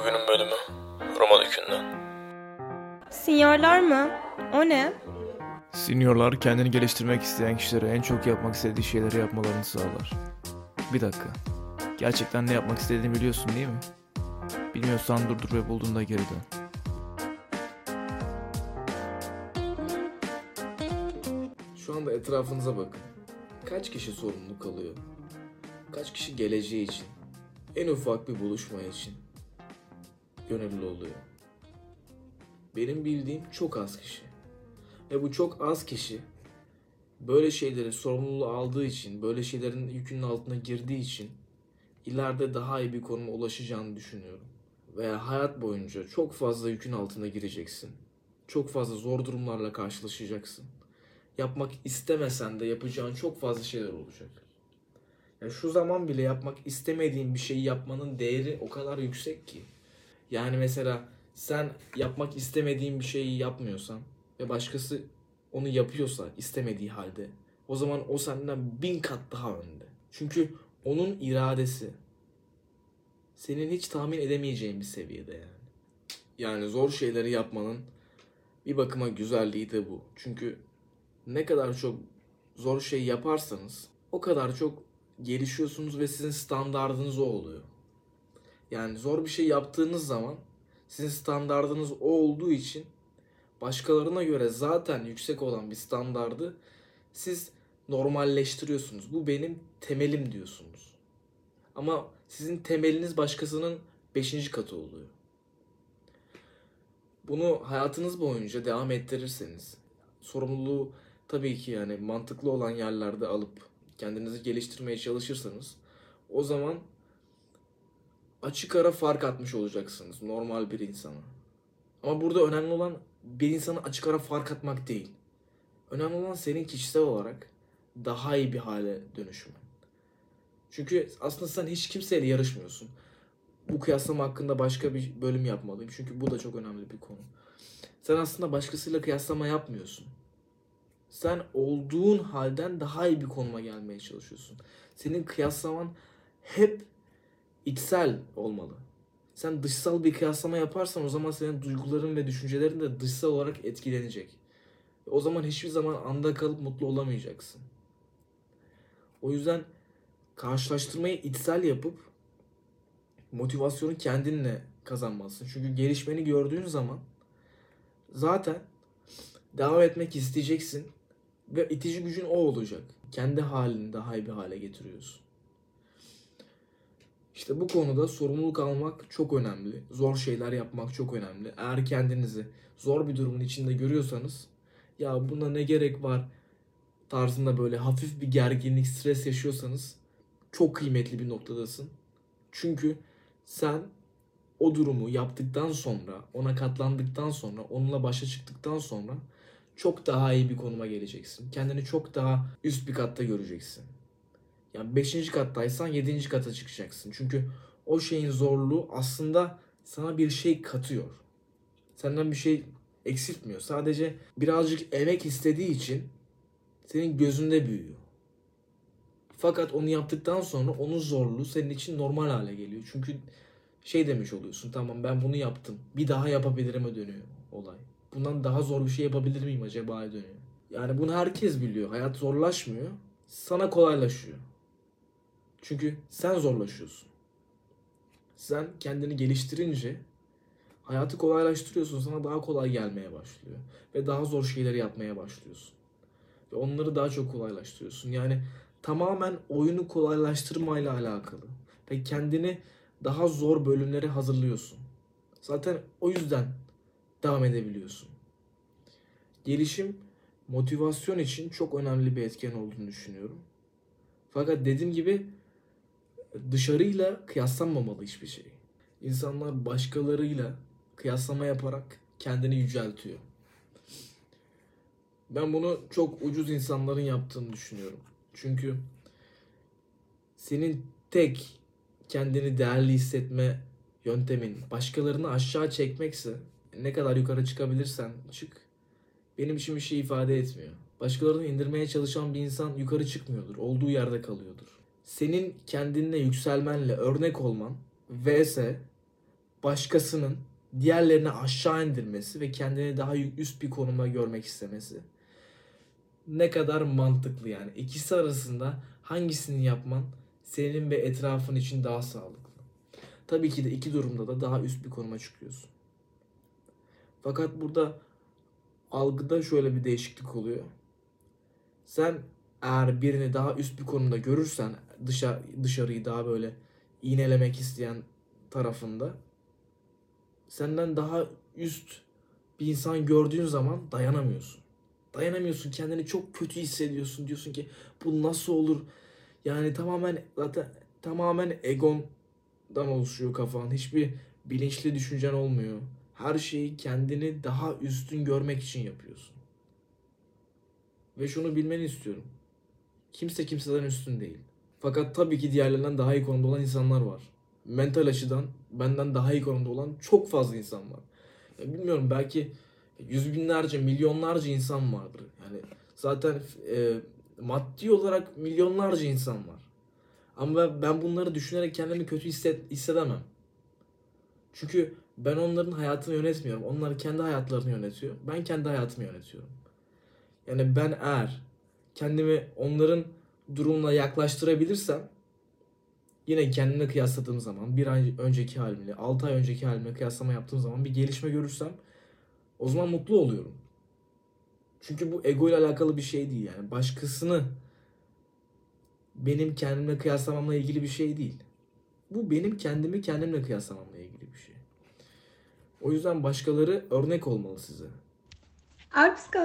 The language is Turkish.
Bugünün bölümü Roma Dükü'nden. Sinyorlar mı? O ne? Seniorlar kendini geliştirmek isteyen kişilere en çok yapmak istediği şeyleri yapmalarını sağlar. Bir dakika. Gerçekten ne yapmak istediğini biliyorsun değil mi? Bilmiyorsan durdur ve bulduğunda geri dön. Şu anda etrafınıza bakın. Kaç kişi sorumluluk alıyor? Kaç kişi geleceği için, en ufak bir buluşma için gönüllü oluyor? Benim bildiğim çok az kişi. Ve bu çok az kişi böyle şeyleri sorumluluğu aldığı için, böyle şeylerin yükünün altına girdiği için ileride daha iyi bir konuma ulaşacağını düşünüyorum. Veya hayat boyunca çok fazla yükün altına gireceksin. Çok fazla zor durumlarla karşılaşacaksın yapmak istemesen de yapacağın çok fazla şeyler olacak. Ya şu zaman bile yapmak istemediğin bir şeyi yapmanın değeri o kadar yüksek ki. Yani mesela sen yapmak istemediğin bir şeyi yapmıyorsan ve başkası onu yapıyorsa istemediği halde o zaman o senden bin kat daha önde. Çünkü onun iradesi senin hiç tahmin edemeyeceğin bir seviyede yani. Yani zor şeyleri yapmanın bir bakıma güzelliği de bu. Çünkü ne kadar çok zor şey yaparsanız o kadar çok gelişiyorsunuz ve sizin standardınız o oluyor. Yani zor bir şey yaptığınız zaman sizin standardınız o olduğu için başkalarına göre zaten yüksek olan bir standardı siz normalleştiriyorsunuz. Bu benim temelim diyorsunuz. Ama sizin temeliniz başkasının 5. katı oluyor. Bunu hayatınız boyunca devam ettirirseniz sorumluluğu tabii ki yani mantıklı olan yerlerde alıp kendinizi geliştirmeye çalışırsanız o zaman açık ara fark atmış olacaksınız normal bir insana. Ama burada önemli olan bir insana açık ara fark atmak değil. Önemli olan senin kişisel olarak daha iyi bir hale dönüşmen. Çünkü aslında sen hiç kimseyle yarışmıyorsun. Bu kıyaslama hakkında başka bir bölüm yapmalıyım. Çünkü bu da çok önemli bir konu. Sen aslında başkasıyla kıyaslama yapmıyorsun sen olduğun halden daha iyi bir konuma gelmeye çalışıyorsun. Senin kıyaslaman hep içsel olmalı. Sen dışsal bir kıyaslama yaparsan o zaman senin duyguların ve düşüncelerin de dışsal olarak etkilenecek. O zaman hiçbir zaman anda kalıp mutlu olamayacaksın. O yüzden karşılaştırmayı içsel yapıp motivasyonu kendinle kazanmalısın. Çünkü gelişmeni gördüğün zaman zaten devam etmek isteyeceksin ve itici gücün o olacak. Kendi halini daha iyi bir hale getiriyorsun. İşte bu konuda sorumluluk almak çok önemli. Zor şeyler yapmak çok önemli. Eğer kendinizi zor bir durumun içinde görüyorsanız ya buna ne gerek var tarzında böyle hafif bir gerginlik, stres yaşıyorsanız çok kıymetli bir noktadasın. Çünkü sen o durumu yaptıktan sonra, ona katlandıktan sonra, onunla başa çıktıktan sonra çok daha iyi bir konuma geleceksin. Kendini çok daha üst bir katta göreceksin. Yani 5. kattaysan 7. kata çıkacaksın. Çünkü o şeyin zorluğu aslında sana bir şey katıyor. Senden bir şey eksiltmiyor. Sadece birazcık emek istediği için senin gözünde büyüyor. Fakat onu yaptıktan sonra onun zorluğu senin için normal hale geliyor. Çünkü şey demiş oluyorsun tamam ben bunu yaptım. Bir daha yapabilirim'e dönüyor olay bundan daha zor bir şey yapabilir miyim acaba dönüyor. Yani bunu herkes biliyor. Hayat zorlaşmıyor. Sana kolaylaşıyor. Çünkü sen zorlaşıyorsun. Sen kendini geliştirince hayatı kolaylaştırıyorsun. Sana daha kolay gelmeye başlıyor. Ve daha zor şeyleri yapmaya başlıyorsun. Ve onları daha çok kolaylaştırıyorsun. Yani tamamen oyunu kolaylaştırmayla alakalı. Ve kendini daha zor bölümlere hazırlıyorsun. Zaten o yüzden devam edebiliyorsun. Gelişim motivasyon için çok önemli bir etken olduğunu düşünüyorum. Fakat dediğim gibi dışarıyla kıyaslanmamalı hiçbir şey. İnsanlar başkalarıyla kıyaslama yaparak kendini yüceltiyor. Ben bunu çok ucuz insanların yaptığını düşünüyorum. Çünkü senin tek kendini değerli hissetme yöntemin başkalarını aşağı çekmekse ne kadar yukarı çıkabilirsen çık benim için bir şey ifade etmiyor. Başkalarını indirmeye çalışan bir insan yukarı çıkmıyordur. Olduğu yerde kalıyordur. Senin kendinle yükselmenle örnek olman vs başkasının diğerlerini aşağı indirmesi ve kendini daha üst bir konuma görmek istemesi ne kadar mantıklı yani. İkisi arasında hangisini yapman senin ve etrafın için daha sağlıklı. Tabii ki de iki durumda da daha üst bir konuma çıkıyorsun. Fakat burada algıda şöyle bir değişiklik oluyor. Sen eğer birini daha üst bir konumda görürsen dışa, dışarıyı daha böyle iğnelemek isteyen tarafında senden daha üst bir insan gördüğün zaman dayanamıyorsun. Dayanamıyorsun. Kendini çok kötü hissediyorsun. Diyorsun ki bu nasıl olur? Yani tamamen zaten tamamen egondan oluşuyor kafan. Hiçbir bilinçli düşüncen olmuyor. Her şeyi kendini daha üstün görmek için yapıyorsun. Ve şunu bilmeni istiyorum. Kimse kimseden üstün değil. Fakat tabii ki diğerlerinden daha iyi konumda olan insanlar var. Mental açıdan benden daha iyi konumda olan çok fazla insan var. Ya bilmiyorum belki yüz binlerce, milyonlarca insan vardır. Yani zaten e, maddi olarak milyonlarca insan var. Ama ben, bunları düşünerek kendimi kötü hisset, hissedemem. Çünkü ben onların hayatını yönetmiyorum. Onlar kendi hayatlarını yönetiyor. Ben kendi hayatımı yönetiyorum. Yani ben eğer kendimi onların durumuna yaklaştırabilirsem yine kendimle kıyasladığım zaman bir ay önceki halimle 6 ay önceki halimle kıyaslama yaptığım zaman bir gelişme görürsem o zaman mutlu oluyorum. Çünkü bu ego ile alakalı bir şey değil yani. Başkasını benim kendimle kıyaslamamla ilgili bir şey değil. Bu benim kendimi kendimle kıyaslamamla ilgili bir şey. O yüzden başkaları örnek olmalı size. Alpsko.